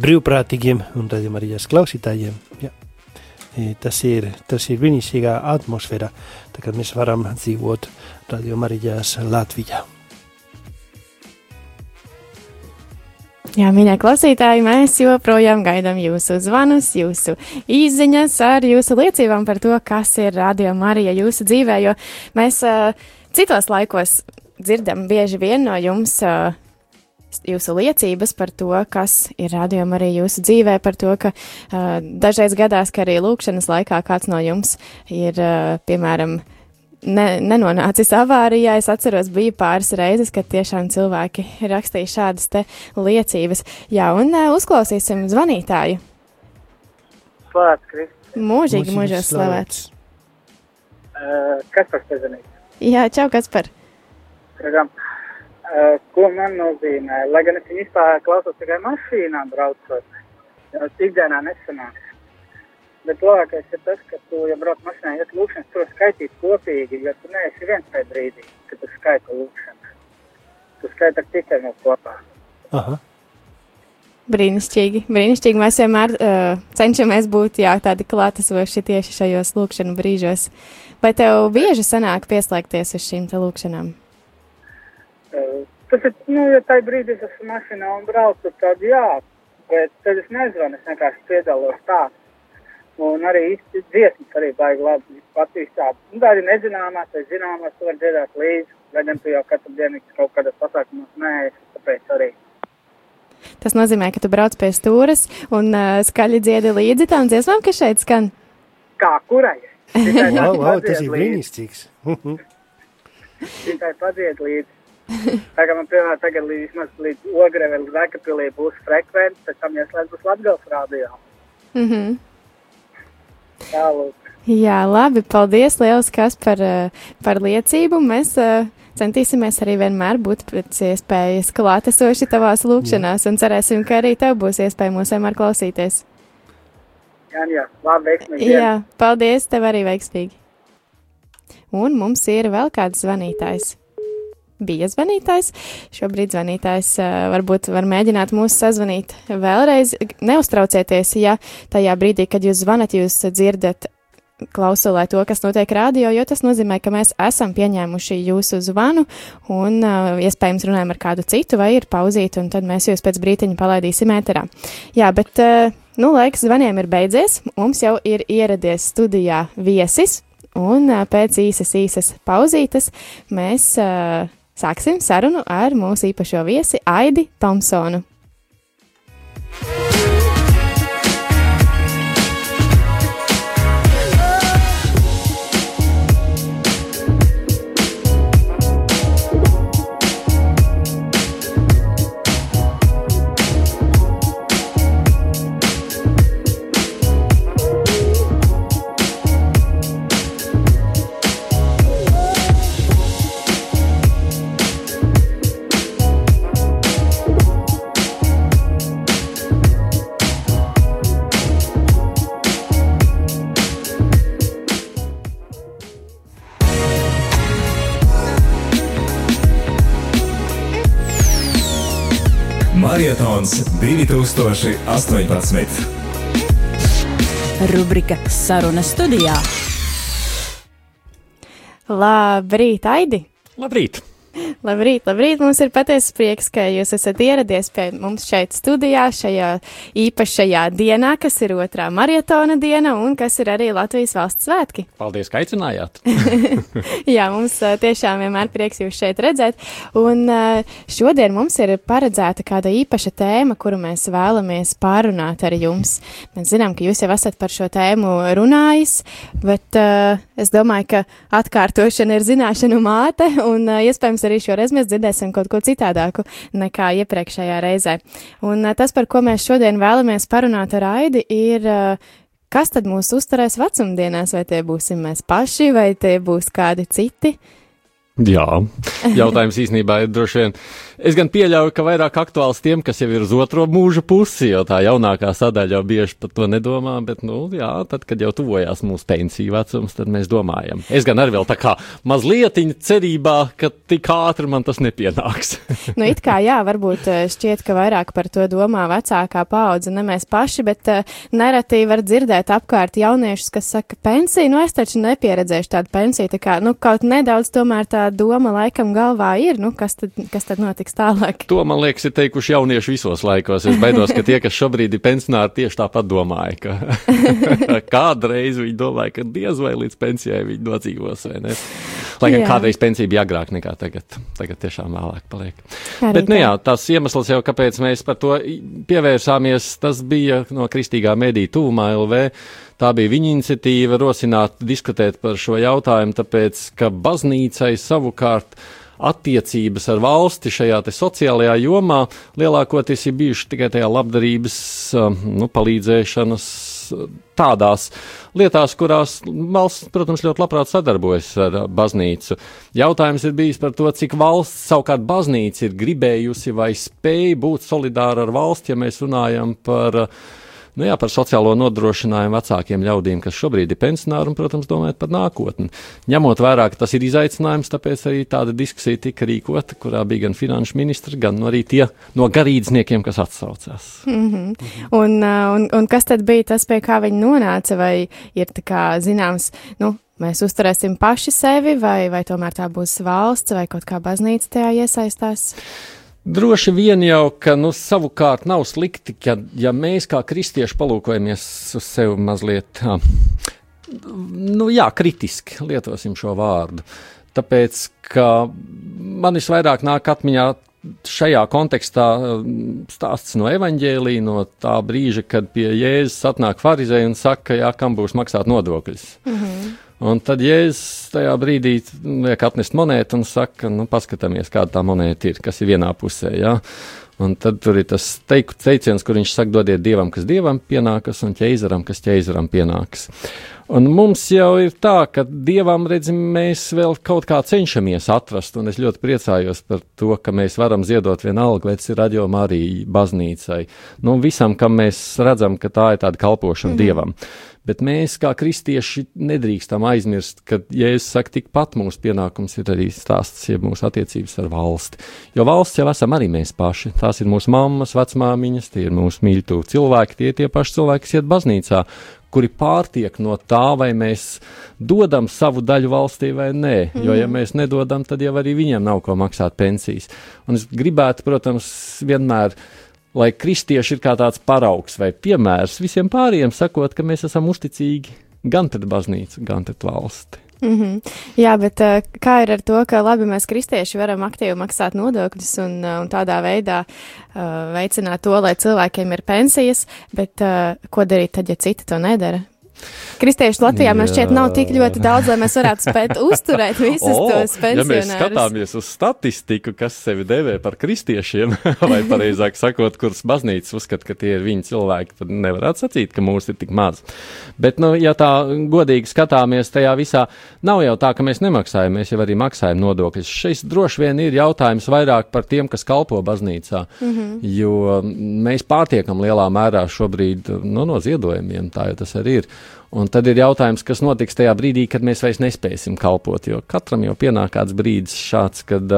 brīvprātīgiem un tādiem arī klausītājiem. Ja. Tas ir, tas ir brīnišķīgā atmosfēra, kad mēs varam dzīvot Radio Marijās Latvijā. Jā, mīļie klausītāji, mēs joprojām gaidām jūsu zvanus, jūsu īziņas ar jūsu liecībām par to, kas ir Radio Marija jūsu dzīvē, jo mēs uh, citos laikos dzirdam bieži vien no jums uh, jūsu liecības par to, kas ir rādījumi arī jūsu dzīvē, par to, ka uh, dažreiz gadās, ka arī lūkšanas laikā kāds no jums ir, uh, piemēram, ne, nenonācis avārijā. Es atceros, bija pāris reizes, kad tiešām cilvēki rakstīja šādas te liecības. Jā, un uh, uzklausīsim zvanītāju. Slavēts Kristus. Mūžīgi mūžos slavēts. Uh, kas par pazanīt? Jā, čau, kas par? Ragam. Uh, Uh, ko man nozīmē? Lai gan es viņu vispār klausos tikai mašīnā braucot, jau ikdienā nesanāks. Bet labākais ir tas, ka tu, ja brauc mašīnā, iet lūkšanas, to skaitīt kopīgi, jo tu neesi viens tajā brīdī, kad tu skaita lūkšanas. Tu skaita ar citiem no kopā. Aha. Brīnišķīgi, brīnišķīgi. Mēs vienmēr uh, cenšamies būt jā, tādi klātesoši tieši šajos lūkšanu brīžos. Vai tev bieži sanāk pieslēgties uz šīm te lūkšanām? Uh, tas ir, nu, ja tajā brīdī es esmu mašīnā un braucu, tad jā, bet tad es nezvanu, es vienkārši piedalos tā. Un arī dziesmas arī baigi labi patīk tādu. Nu, tā arī nezināmās, vai zināmās, tu vari dziedāt līdzi, vai gan tu jau katru dienu kaut kādā pasākumā nē, tāpēc arī. Tas nozīmē, ka tu brauc pie stūres un uh, skaļi dziedi līdzi tām dziesmām, kas šeit skan. Kā kurai? wow, wow, tas ir brīnišķīgs. Tikai padzied līdzi. Tagad man, piemēram, tagad līdz, vismaz līdz Ogreve, līdz Vekapilī būs frekvents, pēc tam jāslēdz būs Latgals rādījā. Mm -hmm. Jā, lūk. Jā, labi, paldies liels, kas par, eh, par liecību. Mēs uh, centīsimies arī vienmēr būt pēc iespējas klātesoši tavās lūkšanās un cerēsim, ka arī tev būs iespēja mūs vienmēr klausīties. Jā, jā, labi, veiksmīgi. Jā, paldies, tev arī veiksmīgi. Un mums ir vēl kāds zvanītājs bija zvanītājs. Šobrīd zvanītājs uh, varbūt var mēģināt mūs sazvanīt vēlreiz. Neuztraucieties, ja tajā brīdī, kad jūs zvanat, jūs dzirdat klausulē to, kas notiek rādio, jo tas nozīmē, ka mēs esam pieņēmuši jūsu zvanu un uh, iespējams runājam ar kādu citu vai ir pauzīti, un tad mēs jūs pēc brītiņa palaidīsim ēterā. Jā, bet, uh, nu, laiks zvaniem ir beidzies, mums jau ir ieradies studijā viesis, un uh, pēc īsas, īsas pauzītes mēs uh, Sāksim sarunu ar mūsu īpašo viesi Aidi Tomsonu. 2018. Rubrika Saruna studijā. Labrīt, Aidi! Labrīt! Labrīt, labrīt! Mums ir patiesa prieks, ka jūs esat ieradies pie mums šeit studijā, šajā īpašajā dienā, kas ir otrā marietona diena un kas ir arī Latvijas valsts svētki. Paldies, ka aicinājāt! Jā, mums tiešām vienmēr prieks jūs šeit redzēt. Un šodien mums ir paredzēta kāda īpaša tēma, kuru mēs vēlamies pārunāt ar jums. Mēs zinām, ka jūs jau esat par šo tēmu runājis, bet uh, es domāju, ka atkārtošana ir zināšanu māte un uh, iespējams iespējams, arī šoreiz mēs dzirdēsim kaut ko citādāku nekā iepriekšējā reizē. Un tas, par ko mēs šodien vēlamies parunāt ar Aidi, ir kas tad mūs uzturēs vecumdienās, vai tie būsim mēs paši, vai tie būs kādi citi? Jā, jautājums īstenībā ir droši vien. Es gan pieļauju, ka vairāk aktuāls tiem, kas jau ir uz otro mūža pusi, jo tā jaunākā sadaļa jau bieži par to nedomā, bet, nu, jā, tad, kad jau tuvojās mūsu pensiju vecums, tad mēs domājam. Es gan arī vēl tā kā mazliet cerībā, ka tik ātri man tas nepienāks. nu, it kā jā, varbūt eh, šķiet, ka vairāk par to domā vecākā paudze, ne mēs paši, bet uh, nereti var dzirdēt apkārt jauniešus, kas saka, pensija, nu, es taču nepieredzēšu tādu pensiju, tā kā, nu, kaut nedaudz tomēr tā doma laikam galvā ir, nu, kas tad, kas tad notiks tālāk? To, man liekas, ir teikuši jaunieši visos laikos. Es baidos, ka tie, kas šobrīd ir pensionāri, tieši tāpat domāja, ka kādreiz viņi domāja, ka diez vai līdz pensijai viņi nodzīvos, vai ne? Lai gan kādreiz pensija bija agrāk nekā tagad. Tagad tiešām vēlāk paliek. Arī Bet, nu jā, tas iemesls jau, kāpēc mēs par to pievērsāmies, tas bija no kristīgā mediju tūmā LV. Tā bija viņa iniciatīva rosināt, diskutēt par šo jautājumu, tāpēc, ka baznīcai savukārt attiecības ar valsti šajā sociālajā jomā lielākoties ir bijuši tikai tajā labdarības, um, nu, palīdzēšanas tādās lietās, kurās valsts, protams, ļoti labprāt sadarbojas ar baznīcu. Jautājums ir bijis par to, cik valsts savukārt baznīca ir gribējusi vai spēja būt solidāra ar valsti, ja mēs runājam par uh, nu jā, par sociālo nodrošinājumu vecākiem ļaudīm, kas šobrīd ir pensionāri un, protams, domājot par nākotni. Ņemot vērā, ka tas ir izaicinājums, tāpēc arī tāda diskusija tika rīkota, kurā bija gan finanšu ministri, gan arī tie no garīdzniekiem, kas atsaucās. Mm -hmm. un, uh, un, un kas tad bija tas, pie kā viņi nonāca, vai ir tā kā zināms, nu, mēs uzturēsim paši sevi, vai, vai tomēr tā būs valsts, vai kaut kā baznīca tajā iesaistās? Droši vien jau, ka nu, savukārt nav slikti, ka, ja mēs kā kristieši palūkojamies uz sevi mazliet, nu jā, kritiski lietosim šo vārdu. Tāpēc, ka man visvairāk nāk atmiņā šajā kontekstā stāsts no evaņģēlī, no tā brīža, kad pie Jēzus atnāk farizēji un saka, jā, kam būs maksāt nodokļus. Mm -hmm. Un tad Jēzus tajā brīdī liek atnest monētu un saka, nu, paskatāmies, kāda tā monēta ir, kas ir vienā pusē. Ja? Un tad tur ir tas teiku, teiciens, kur viņš saka, dodiet dievam, kas dievam pienākas, un ķeizaram, kas ķeizaram pienākas. Un mums jau ir tā, ka dievam, redzim, mēs vēl kaut kā cenšamies atrast, un es ļoti priecājos par to, ka mēs varam ziedot vienalga, vai tas ir raģioma arī baznīcai. Nu, visam, kam mēs redzam, ka tā ir tāda kalpošana mm dievam. Bet mēs, kā kristieši, nedrīkstam aizmirst, ka, ja es saku, tikpat mūsu pienākums ir arī stāsts, ja mūsu attiecības ar valsti. Jo valsts jau esam arī mēs paši. Tās ir mūsu mammas, vecmāmiņas, tie ir mūsu mīļtu cilvēki, tie tie paši cilvēki, kas iet baznīcā, kuri pārtiek no tā, vai mēs dodam savu daļu valstī vai nē. Jo, ja mm. mēs nedodam, tad jau arī viņiem nav ko maksāt pensijas. Un es gribētu, protams, vienmēr lai kristieši ir kā tāds paraugs vai piemērs visiem pārējiem, sakot, ka mēs esam uzticīgi gan pret baznīcu, gan pret valsti. Mm -hmm. Jā, bet uh, kā ir ar to, ka labi mēs kristieši varam aktīvi maksāt nodokļus un, uh, un tādā veidā uh, veicināt to, lai cilvēkiem ir pensijas, bet uh, ko darīt tad, ja citi to nedara? Kristiešu Latvijā man šķiet nav tik ļoti daudz, lai mēs varētu spēt uzturēt visus oh, tos pensionārus. Ja mēs skatāmies uz statistiku, kas sevi devē par kristiešiem, vai pareizāk sakot, kuras baznīcas uzskata, ka tie ir viņi cilvēki, tad nevarētu sacīt, ka mūs ir tik maz. Bet, nu, ja tā godīgi skatāmies tajā visā, nav jau tā, ka mēs nemaksājam, mēs jau arī maksājam nodokļus. Šis droši vien ir jautājums vairāk par tiem, kas kalpo baznīcā, mm -hmm. jo mēs pārtiekam lielā mērā šobrīd nu, no ziedojumiem, tā jau tas arī ir. Un tad ir jautājums, kas notiks tajā brīdī, kad mēs vairs nespēsim kalpot. Jo katram jau pienāk kāds brīdis šāds, kad,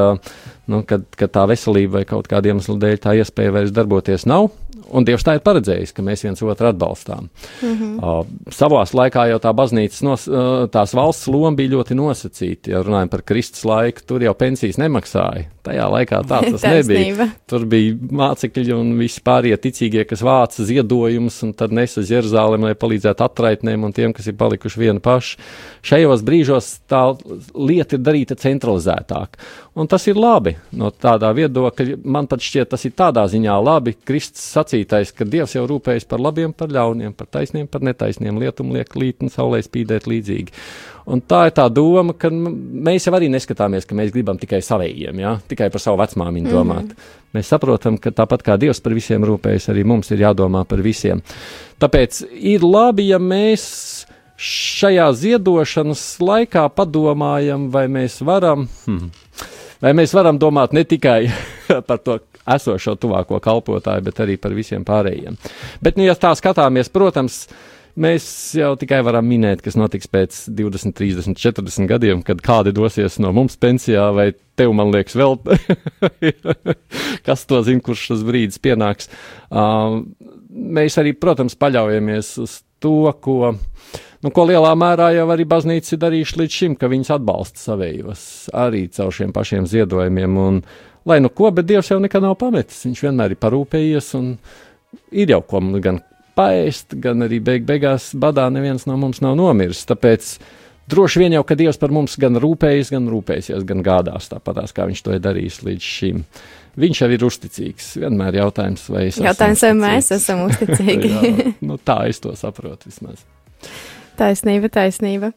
nu, kad, kad tā veselība vai kaut kāda iemesla dēļ tā iespēja vairs darboties nav. Un Dievs tā ir paredzējis, ka mēs viens otru atbalstām. Mm -hmm. uh, savās laikā jau tā baznīcas, nos, uh, tās valsts loma bija ļoti nosacīta. Ja runājam par Kristus laiku, tur jau pensijas nemaksāja. Tajā laikā tā tas nebija. Tur bija mācekļi un visi pārējie ticīgie, kas vāca ziedojumus un tad nesa uz Jeruzālēm, lai palīdzētu atraitnēm un tiem, kas ir palikuši vieni paši. Šajos brīžos tā lieta ir darīta centralizētāk. Un tas ir labi no tādā viedokļa. Man pat šķiet, tas ir tādā ziņā labi. Kristus sacītais, ka Dievs jau rūpējas par labiem, par ļauniem, par taisniem, par netaisniem, lietum liek lītni, saulē spīdēt līdzīgi. Un tā ir tā doma, ka mēs jau arī neskatāmies, ka mēs gribam tikai savējiem, ja? tikai par savu vecmāmiņu domāt. Mm -hmm. Mēs saprotam, ka tāpat kā Dievs par visiem rūpējas, arī mums ir jādomā par visiem. Tāpēc ir labi, ja mēs šajā ziedošanas laikā padomājam, vai mēs varam. Hmm, Vai mēs varam domāt ne tikai par to esošo tuvāko kalpotāju, bet arī par visiem pārējiem. Bet, nu, ja tā skatāmies, protams, mēs jau tikai varam minēt, kas notiks pēc 20, 30, 40 gadiem, kad kādi dosies no mums pensijā, vai tev, man liekas, vēl, kas to zina, kurš tas brīdis pienāks. Uh, mēs arī, protams, paļaujamies uz to, ko nu, ko lielā mērā jau arī baznīca ir darījuši līdz šim, ka viņas atbalsta savējos arī caur šiem pašiem ziedojumiem. Un, lai nu ko, bet Dievs jau nekad nav pametis. Viņš vienmēr ir parūpējies un ir jau ko gan paēst, gan arī beig beigās badā neviens no mums nav nomiris. Tāpēc droši vien jau, ka Dievs par mums gan rūpējas, gan rūpēsies, gan gādās tāpatās, kā viņš to ir darījis līdz šim. Viņš jau ir uzticīgs. Vienmēr jautājums, vai es jautājums, vai mēs esam uzticīgi. Jā, nu, tā es to saprotu vismaz. Taisnība, taisnība.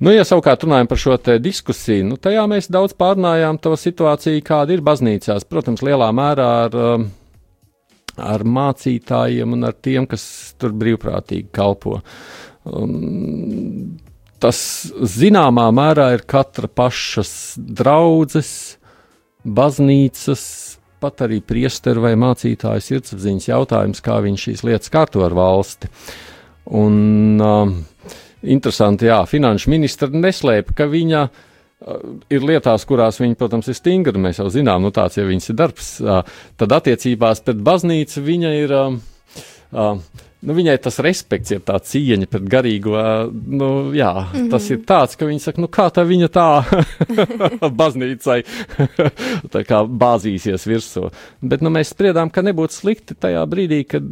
Nu, ja savukārt runājam par šo diskusiju, nu, tajā mēs daudz pārnājām to situāciju, kāda ir baznīcās. Protams, lielā mērā ar, um, ar mācītājiem un ar tiem, kas tur brīvprātīgi kalpo. Um, tas zināmā mērā ir katra pašas draudzes, baznīcas, pat arī priesteru vai mācītāju sirdsapziņas jautājums, kā viņš šīs lietas kārto ar valsti. Uh, Un uh, interesanti, jā, finanšu ministra neslēpa, ka viņa uh, ir lietās, kurās viņa, protams, ir stingra. Mēs jau zinām, nu tāds jau viņas ir darbs. Uh, tad attiecībās pret baznīcu viņa ir. Uh, uh, nu, viņai tas respekts, ir tā cieņa pret garīgo. Nu, jā, mm -hmm. Tas ir tāds, ka viņa saka, nu, kā tā viņa tā baznīcai tā kā bāzīsies virsū. Bet nu, mēs spriedām, ka nebūtu slikti tajā brīdī, kad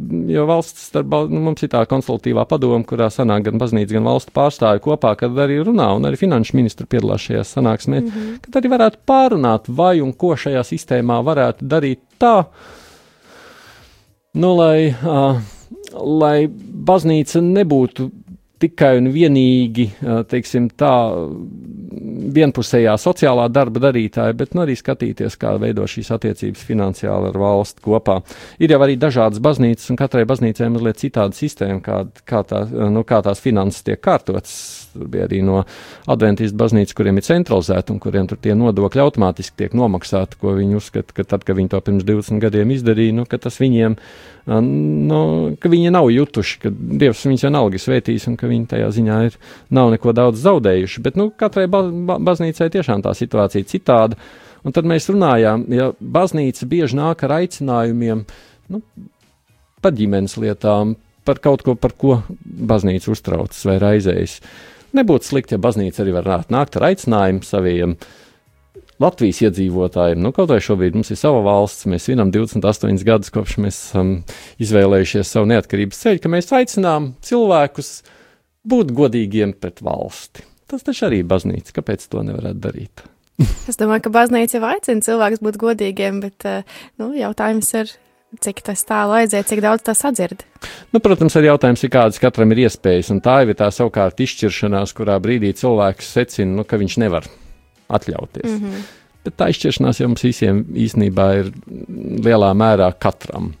valsts starp, nu, mums ir tā konsultatīvā padoma, kurā sanāk gan baznīca, gan valsts pārstāvi kopā, kad arī runā, un arī finanšu ministri piedalās šajā sanāksmē, mm -hmm. kad arī varētu pārunāt, vai un ko šajā sistēmā varētu darīt tā, nu, lai. Uh, lai baznīca nebūtu tikai un vienīgi, teiksim, tā vienpusējā sociālā darba darītāja, bet nu, arī skatīties, kā veido šīs attiecības finansiāli ar valstu kopā. Ir jau arī dažādas baznīcas, un katrai baznīcai mazliet citāda sistēma, kā, kā, tā, nu, kā tās finanses tiek kārtotas. Tur bija arī no adventistu baznīcas, kuriem ir centralizēta un kuriem tur tie nodokļi automātiski tiek nomaksāti, ko viņi uzskata, ka tad, kad viņi to pirms 20 gadiem izdarīja, nu, ka tas viņiem, nu, ka viņi nav jutuši, ka Dievs viņus vienalga svētīs un ka viņi tajā ziņā ir, nav neko daudz zaudējuši. Bet, nu, katrai ba ba baznīcai tiešām tā situācija citāda. Un tad mēs runājām, ja baznīca bieži nāk ar aicinājumiem nu, par ģimenes lietām, par kaut ko, par ko baznīca uztraucas vai raizējas. Nebūtu slikti, ja baznīca arī varētu nākt ar aicinājumu saviem Latvijas iedzīvotājiem. Nu, kaut vai šobrīd mums ir sava valsts, mēs svinam 28 gadus, kopš mēs esam um, izvēlējušies savu neatkarības ceļu, ka mēs aicinām cilvēkus būt godīgiem pret valsti. Tas taču arī ir baznīca. Kāpēc to nevarētu darīt? es domāju, ka baznīca jau aicina cilvēkus būt godīgiem, bet uh, nu, jautājums ir, cik tas tālu aiziet, cik daudz tas atzird. Nu, protams, arī jautājums ir, kādas katram ir iespējas, un tā ir tā savukārt izšķiršanās, kurā brīdī cilvēks secina, nu, ka viņš nevar atļauties. Mm -hmm. Bet tā izšķiršanās jau mums visiem īstenībā ir lielā mērā katram.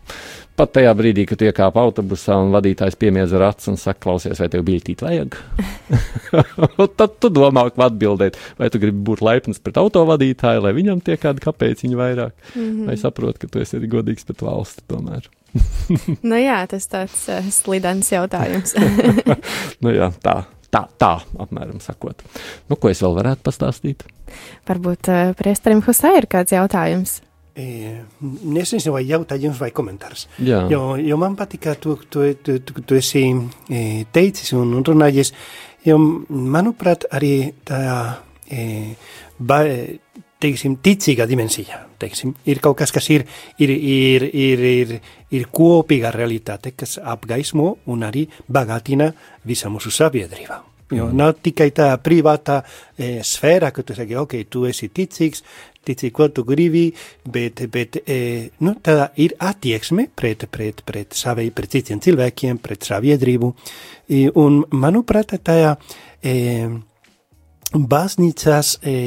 Pat tajā brīdī, kad iekāpa autobusā un vadītājs piemiedz ar acu un saka, klausies, vai tev biļetīt vajag? tad tu domā, ko atbildēt. Vai tu gribi būt laipns pret autovadītāju, lai viņam tiek kāda kāpēciņa vairāk? Mm -hmm. Vai saproti, ka tu esi godīgs pret valsti tomēr? nu jā, tas tāds uh, slidens jautājums. nu jā, tā. Tā, tā, apmēram sakot. Nu, ko es vēl varētu pastāstīt? Varbūt uh, priesterim Husai ir kāds jautājums eh, nezinu, vai jautājums vai komentārs. Jā. Jo, jo man patika, tu, tu, tu, tu, tu esi eh, teicis un, un runājies, jo, manuprāt, arī tā, eh, ba, teiksim, ticīga dimensija, teiksim, ir kaut kas, kas ir, ir, ir, ir, ir, ir kopīga realitāte, kas apgaismo un arī bagātina visa mūsu sabiedrība. Jo mm. nav tikai tā privātā e, sfēra, ka tu saki, ok, tu esi ticīgs, ticīgi, ko tu gribi, bet, bet e, nu, tā ir attieksme pret, pret, pret savai, pret citiem cilvēkiem, pret saviedrību. E, un, manuprāt, tajā e, baznīcās e,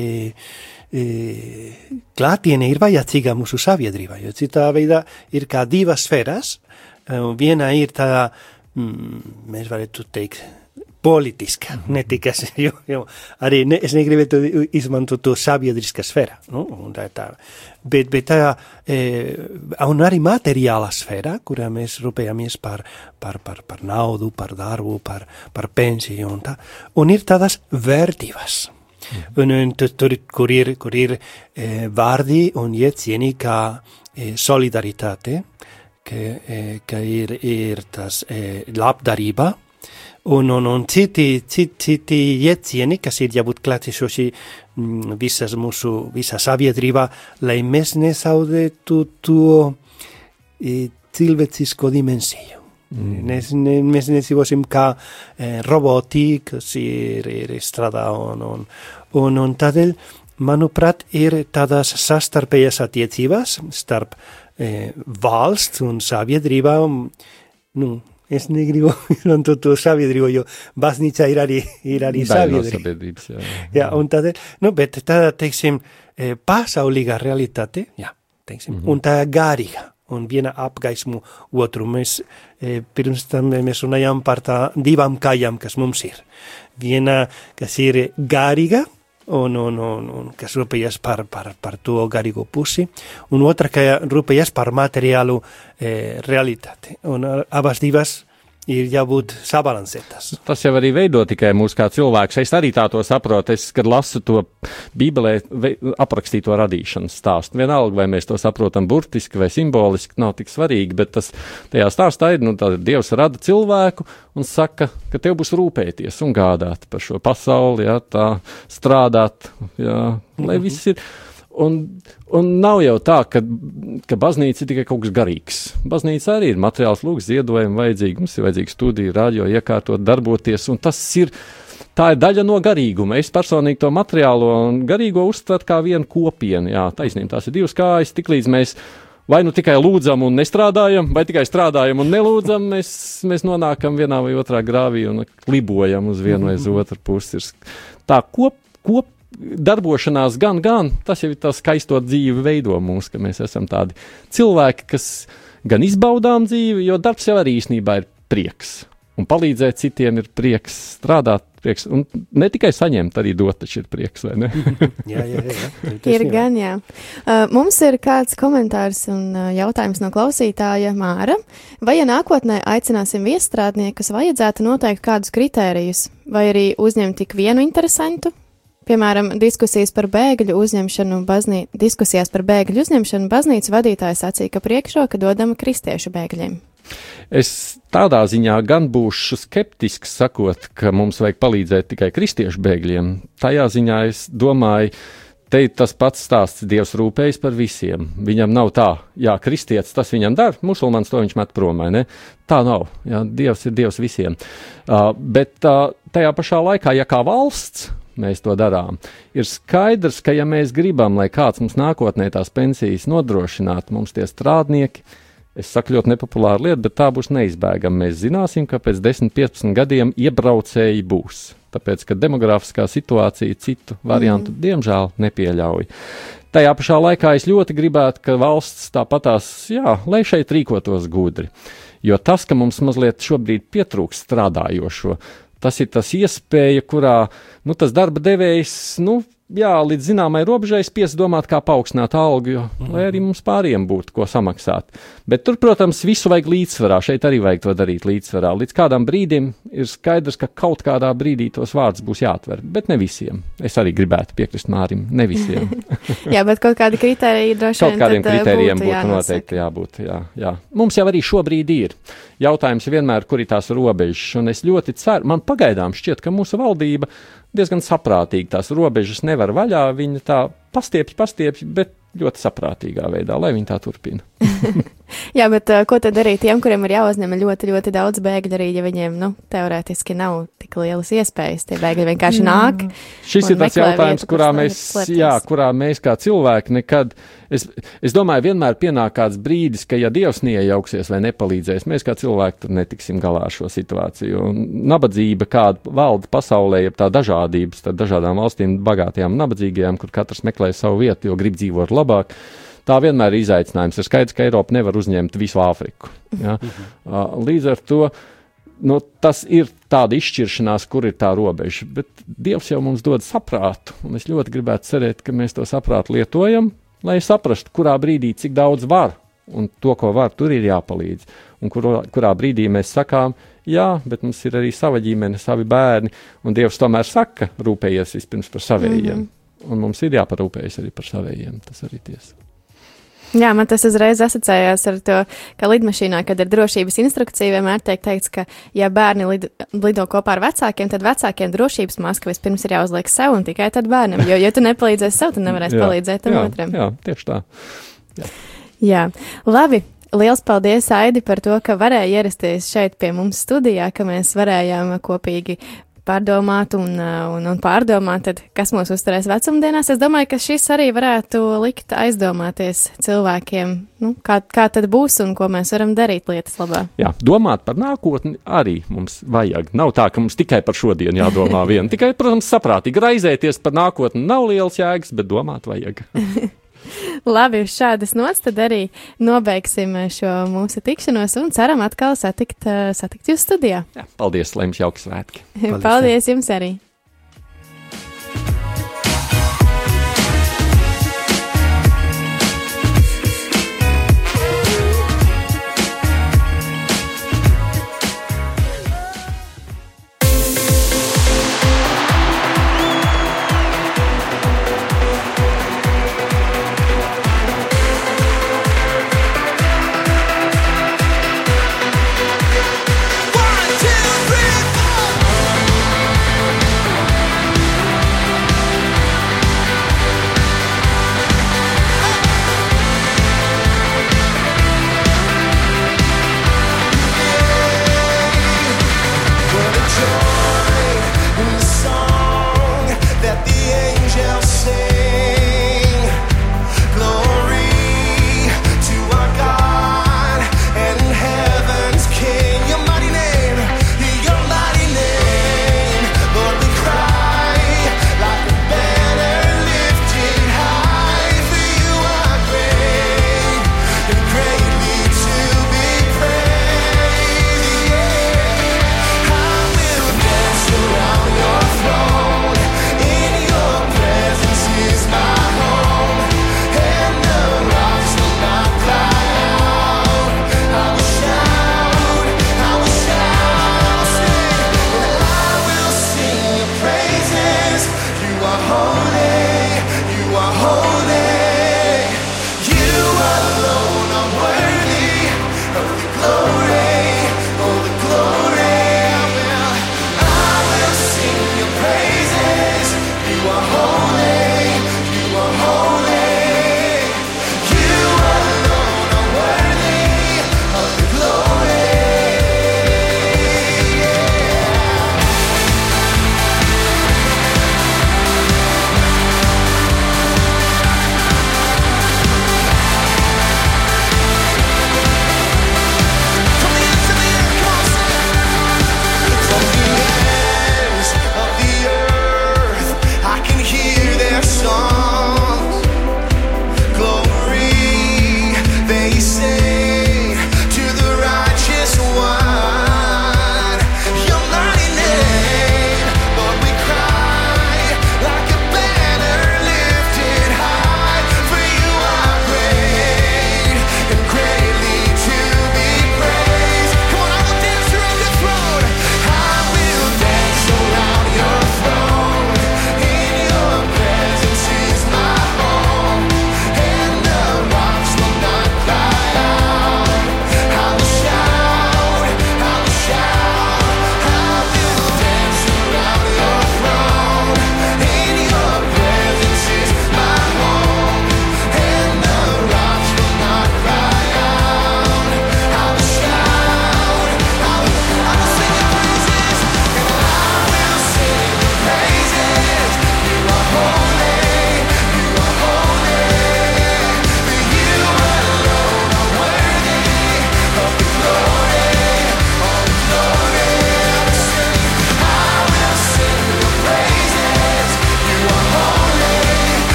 e, klātiene ir vajadzīga mūsu sabiedrībā, jo citā veidā ir kā divas sfēras, un viena ir tā, mm, mēs varētu teikt, politiska, ne tikai, jo, jo arī ne, es negribētu izmantot to sabiedriska sfēra, nu, un tā, tā. Bet, bet tā, e, un arī materiāla sfēra, kurā mēs rūpējamies par, par, par, par naudu, par darbu, par, par pensiju un tā, un ir tādas vērtības. Un, un tur, kur ir, kur ir e, vārdi un iecieni kā e, solidaritāte, ka, e, ka ir, ir tas e, labdarība, un, un, un citi, citi, citi iecieni, kas ir jābūt klātesoši mm, visas mūsu, visā sabiedrībā, lai mēs nesaudētu to e, cilvēcisko dimensiju. Mm. Nes, ne, mēs nedzīvosim kā e, roboti, kas ir, ir strādā un, un, un, un tādēļ, manuprāt, ir tādas sastarpējas attiecības starp e, valsts un sabiedrībām, nu, es negribu izmantot to sabiedrību, jo baznīca ir arī, ir arī sabiedrība. sabiedrības, jā. jā, un tad, nu, bet tā, teiksim, e, pasaulīga realitāte, jā, teiksim, mm -hmm. un tā garīga, un viena apgaismu otru. Mēs e, pirms tam mēs runājām par tā divām kājām, kas mums ir. Viena, kas ir garīga, un, un, un, un kas rūpējas par, par, par to garīgo pusi, un otra, ka rūpējas par materiālu e, realitāti. Un abas divas ir jābūt sabalansētas. Tas jau arī veido tikai mūsu kā cilvēks. Es arī tā to saprotu. Es, kad lasu to Bībelē aprakstīto radīšanas stāstu, vienalga, vai mēs to saprotam burtiski vai simboliski, nav tik svarīgi, bet tas tajā stāstā ir, nu, tā Dievs rada cilvēku un saka, ka tev būs rūpēties un gādāt par šo pasauli, jā, tā strādāt, jā, lai mhm. viss ir. Un, un nav jau tā, ka, ka baznīca ir tikai kaut kas garīgs. Baznīca arī ir materiāls, lūgs, ziedojumi vajadzīgi. Mums ir vajadzīga studija, rādio, iekārtot, darboties, tas ir. Tā ir daļa no garīguma. Es personīgi to materiālo un garīgo uztveru kā vienu kopienu. Jā, taisnība, tās ir divas kājas. Tiklīdz mēs vai nu tikai lūdzam un nestrādājam, vai tikai strādājam un nelūdzam, mēs, mēs nonākam vienā vai otrā grāvī un klibojam uz vienu vai uz otru pusi. Tā kop, kop, darbošanās gan, gan tas jau ir tas skaisto dzīvi veido mūs, ka mēs esam tādi cilvēki, kas gan izbaudām dzīvi, jo darbs jau arī īstenībā ir prieks. Un palīdzēt citiem ir prieks, strādāt prieks, un ne tikai saņemt, arī dot, taču ir prieks, vai ne? jā, jā, jā. ir gan, jā. Uh, mums ir kāds komentārs un uh, jautājums no klausītāja Māra. Vai ja nākotnē aicināsim viestrādniekus, vajadzētu noteikt kādus kritērijus, vai arī uzņemt tik vienu interesantu, Piemēram, diskusijas par bēgļu uzņemšanu, baznī... diskusijās par bēgļu uzņemšanu baznīcas vadītājs sacīja, ka priekšroka dodama kristiešu bēgļiem. Es tādā ziņā gan būšu skeptisks, sakot, ka mums vajag palīdzēt tikai kristiešu bēgļiem. Tajā ziņā es domāju, te ir tas pats stāsts, Dievs rūpējas par visiem. Viņam nav tā, jā, kristietis tas viņam dara, musulmanis to viņš met prom, ne? Tā nav, jā, Dievs ir Dievs visiem. Uh, bet uh, tajā pašā laikā, ja kā valsts mēs to darām. Ir skaidrs, ka ja mēs gribam, lai kāds mums nākotnē tās pensijas nodrošinātu, mums tie strādnieki, es saku ļoti nepopulāru lietu, bet tā būs neizbēgama. Mēs zināsim, ka pēc 10, 15 gadiem iebraucēji būs. Tāpēc, ka demografiskā situācija citu variantu, mm. diemžēl, nepieļauj. Tajā pašā laikā es ļoti gribētu, ka valsts tāpatās, jā, lai šeit rīkotos gudri. Jo tas, ka mums mazliet šobrīd pietrūkst strādājošo, tas ir tas iespēja, kurā nu, tas darba devējs nu, jā, līdz zināmai robežai spiest domāt, kā paaugstināt algu, jo, mm lai arī mums pāriem būtu ko samaksāt. Bet tur, protams, visu vajag līdzsvarā. Šeit arī vajag to darīt līdzsvarā. Līdz kādam brīdim ir skaidrs, ka kaut kādā brīdī tos vārdus būs jāatver, bet ne visiem. Es arī gribētu piekrist Mārim, ne visiem. jā, bet kaut kādi kriteriji droši vien. Kaut kādiem kriterijiem būtu, būtu noteikti jābūt. Jā, jā. Mums jau arī šobrīd ir. Jautājums vienmēr, kur ir tās robežas, un es ļoti ceru, man pagaidām šķiet, ka mūsu valdība diezgan saprātīgi tās robežas nevar vaļā. Viņa tā pastiepjas, pastiepjas, bet ļoti saprātīgā veidā, lai viņi tā turpina. Jā, bet uh, ko tad darīt tiem, kuriem ir jāuzņem ļoti, ļoti daudz bēgļu, arī ja viņiem, nu, teorētiski nav tik lielas iespējas. Tie bēgļi vienkārši nāk. Šis ir tas jautājums, vietu, kurā mēs, jā, kurā mēs kā cilvēki nekad, es, es domāju, vienmēr pienāk kāds brīdis, ka ja Dievs neiejauksies vai nepalīdzēs, mēs kā cilvēki tur netiksim galā ar šo situāciju. Un nabadzība, kāda valda pasaulē, ir tā dažādības starp dažādām valstīm, bagātajām un nabadzīgajām, kur katrs meklē savu vietu, jo grib dzīvot labāk tā vienmēr ir izaicinājums. Ir skaidrs, ka Eiropa nevar uzņemt visu Āfriku. Ja? Mhm. Līdz ar to nu, tas ir tāda izšķiršanās, kur ir tā robeža. Bet Dievs jau mums dod saprātu, un es ļoti gribētu cerēt, ka mēs to saprātu lietojam, lai saprastu, kurā brīdī cik daudz var. Un to, ko var, tur ir jāpalīdz. Un kur, kurā brīdī mēs sakām, jā, bet mums ir arī sava ģimene, savi bērni, un Dievs tomēr saka, rūpējies vispirms par savējiem. Mm -hmm. Un mums ir jāparūpējas arī par savējiem. Tas arī tiesa. Jā, man tas uzreiz asociējās ar to, ka lidmašīnā, kad ir drošības instrukcija, vienmēr tiek teikts, ka, ja bērni lid, lido kopā ar vecākiem, tad vecākiem drošības maska vispirms ir jāuzliek sev un tikai tad bērnam. Jo, ja tu nepalīdzēsi sev, tad nevarēsi jā, palīdzēt tam jā, otram. Jā, tieši tā. Jā. jā, labi. Liels paldies, Aidi, par to, ka varēja ierasties šeit pie mums studijā, ka mēs varējām kopīgi pārdomāt un, uh, un, un pārdomāt, tad, kas mūs uzturēs vecumdienās. Es domāju, ka šis arī varētu likt aizdomāties cilvēkiem, nu, kā, kā tad būs un ko mēs varam darīt lietas labā. Jā, domāt par nākotni arī mums vajag. Nav tā, ka mums tikai par šodienu jādomā vien. Tikai, protams, saprātīgi raizēties par nākotni nav liels jēgas, bet domāt vajag. Labi, uz šādas nots tad arī nobeigsim šo mūsu tikšanos un ceram atkal satikt, eh, satikt jūs studijā. Jā, paldies, lai jums jauks svētki. Paldies, paldies jums arī!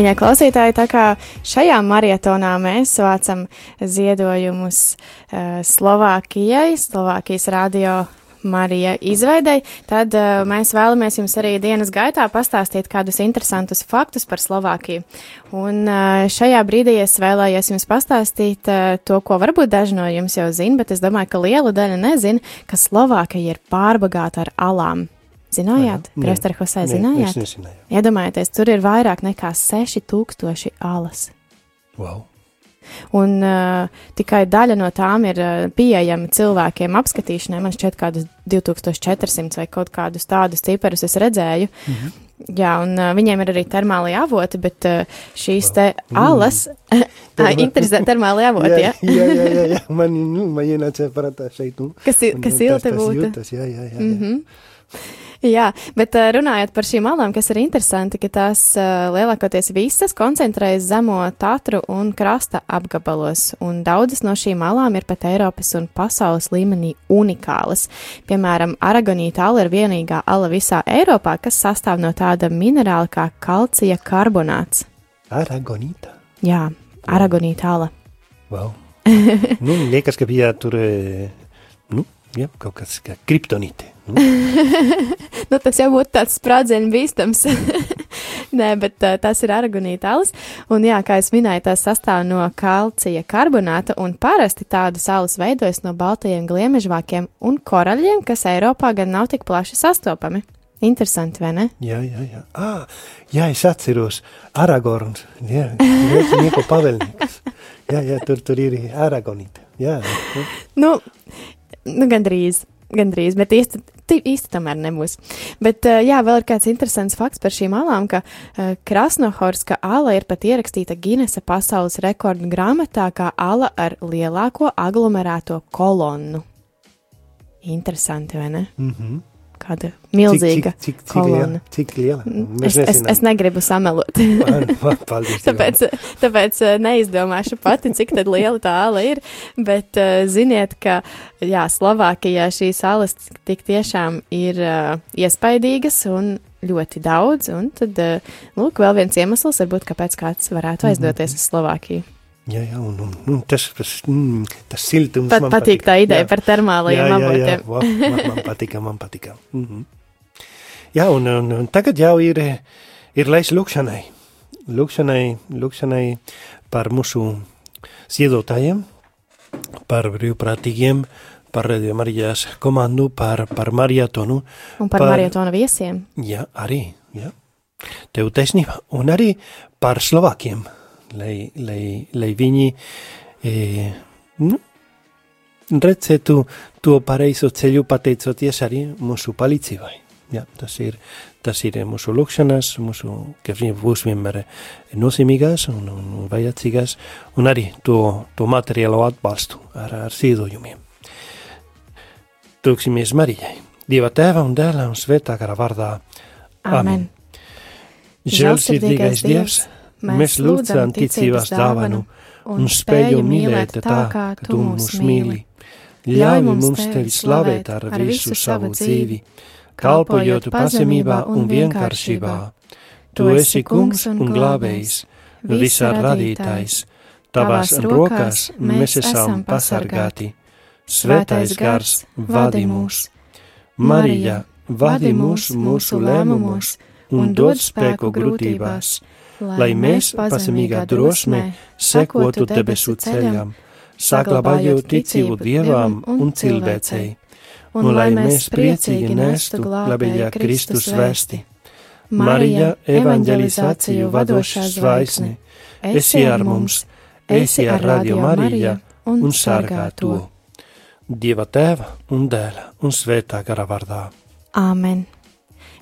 Mīļie klausītāji, tā kā šajā maratonā mēs vācam ziedojumus uh, Slovākijai, Slovākijas radio Marija izveidei, tad uh, mēs vēlamies jums arī dienas gaitā pastāstīt kādus interesantus faktus par Slovākiju. Un uh, šajā brīdī es vēlējos jums pastāstīt uh, to, ko varbūt daži no jums jau zina, bet es domāju, ka liela daļa nezina, ka Slovākija ir pārbagāta ar alām. Zinājāt, Priester Hosē, zinājāt? Es nezināju. Iedomājieties, tur ir vairāk nekā 6000 alas. Wow. Un uh, tikai daļa no tām ir uh, pieejama cilvēkiem apskatīšanai. Man šķiet, kādas 2400 vai kaut kādus tādus ciparus es redzēju. Mm -hmm. Jā, un uh, viņiem ir arī termālai avoti, bet uh, šīs te alas, mm. interesē termālai avoti, jā? jā, jā, jā, jā, man, nu, man ienāca prātā šeit, nu. Kas, kas ilti būtu. Jūtas, jā, jā, jā. jā. Mm -hmm. Jā, bet runājot par šīm alām, kas ir interesanti, ka tās lielākoties visas koncentrējas zemo Tatru un krasta apgabalos, un daudzas no šīm alām ir pat Eiropas un pasaules līmenī unikālas. Piemēram, aragonīta ala ir vienīgā ala visā Eiropā, kas sastāv no tāda minerāla kā kalcija karbonāts. Aragonīta? Jā, aragonīta ala. Wow. nu, liekas, ka bija tur, nu, jā, kaut kas kā kriptonīte. nu, tas jau būtu tāds sprādzienu bīstams. Nē, bet uh, tas ir aragonītālis. Un, jā, kā jau minēju, tas sastāv no kalcija karbonāta, un parasti tādu saules veidojas no baltajiem gliemežvākiem un koraļiem, kas Eiropā gan nav tik plaši sastopami. Interesanti, vai ne? Jā, jā, jā. Ah, jā es atceros Aragorns. Jā, nieko pavēlnieks. Jā, jā, tur, tur ir Aragonīte. Jā. jā. Nu, nu, gandrīz. Gandrīz, bet īsti, īsti tomēr nebūs. Bet, jā, vēl ir kāds interesants fakts par šīm alām, ka uh, Krasnohorska ala ir pat ierakstīta Ginesa pasaules rekordu grāmatā kā ala ar lielāko aglomerēto kolonnu. Interesanti, vai ne? Mm -hmm. Kāda milzīga cik, cik, cik, kolona. Cik liela? Mm, es, es, es negribu samelot. Paldies. tāpēc, tāpēc neizdomāšu pati, cik liela tā ala ir. Bet uh, ziniet, ka jā, Slovākijā šīs alas tik tiešām ir uh, iespaidīgas un ļoti daudz. Un tad, uh, lūk, vēl viens iemesls, varbūt, kāpēc kāds varētu aizdoties mm -hmm. uz Slovākiju. Jā, jā, un, un, un tas, tas, mm, tas siltums Pat man patīk. tā ideja jā. par termālajiem avotiem. Man, man patika, man patika. Mm -hmm. Jā, un, un, un tagad jau ir, ir laiks lūkšanai. Lūkšanai, lūkšanai par mūsu ziedotājiem, par brīvprātīgiem, par Radio Marijas komandu, par, par marietonu. Un par, par marietona viesiem. Jā, arī, jā. Tev taisnība. Un arī par Slovākiem lai, lai, lai viņi e, nu, redzētu to pareizo ceļu pateicoties arī mūsu palīdzībai. Ja, tas, ir, tas ir mūsu lūkšanas, mūsu, kas būs vienmēr nozīmīgās un, un vajadzīgās, un arī to, to materiālo atbalstu ar, ar ziedojumiem. Tūksimies Marijai, Dieva tēva un dēla un svētā gara vārdā. Amen. Žēlsirdīgais Dievs! Dievs Mēs lūdzam ticības dāvanu un spēju mīlēt tā, kā tu mūs mīli. Ļauj mums tevi slavēt ar visu savu dzīvi, kalpojot pazemībā un vienkāršībā. Tu esi kungs un glābējs, visā radītājs. Tavās rokās mēs esam pasargāti. Svētais gars vadi mūs. Marija, vadi mūs mūsu lēmumos un dod spēku grūtībās lai mēs pazemīgā drosmē sekotu debesu ceļam, saglabājot ticību dievām un cilvēcei, un lai mēs priecīgi nestu glābējā Kristus vēsti. Marija, evanģelizāciju vadošā zvaigzne, esi ar mums, esi ar Radio Mariju un sargā to. Dieva tēva un dēla un svētā gara vārdā. Āmen!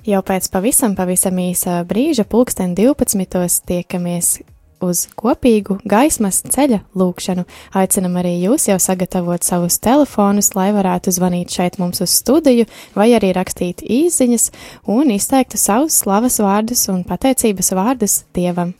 Jau pēc pavisam, pavisam īsa brīža, pulksten 12. tiekamies uz kopīgu gaismas ceļa lūkšanu. Aicinam arī jūs jau sagatavot savus telefonus, lai varētu zvanīt šeit mums uz studiju, vai arī rakstīt īsiņas un izteiktu savus slavas vārdus un pateicības vārdus Dievam.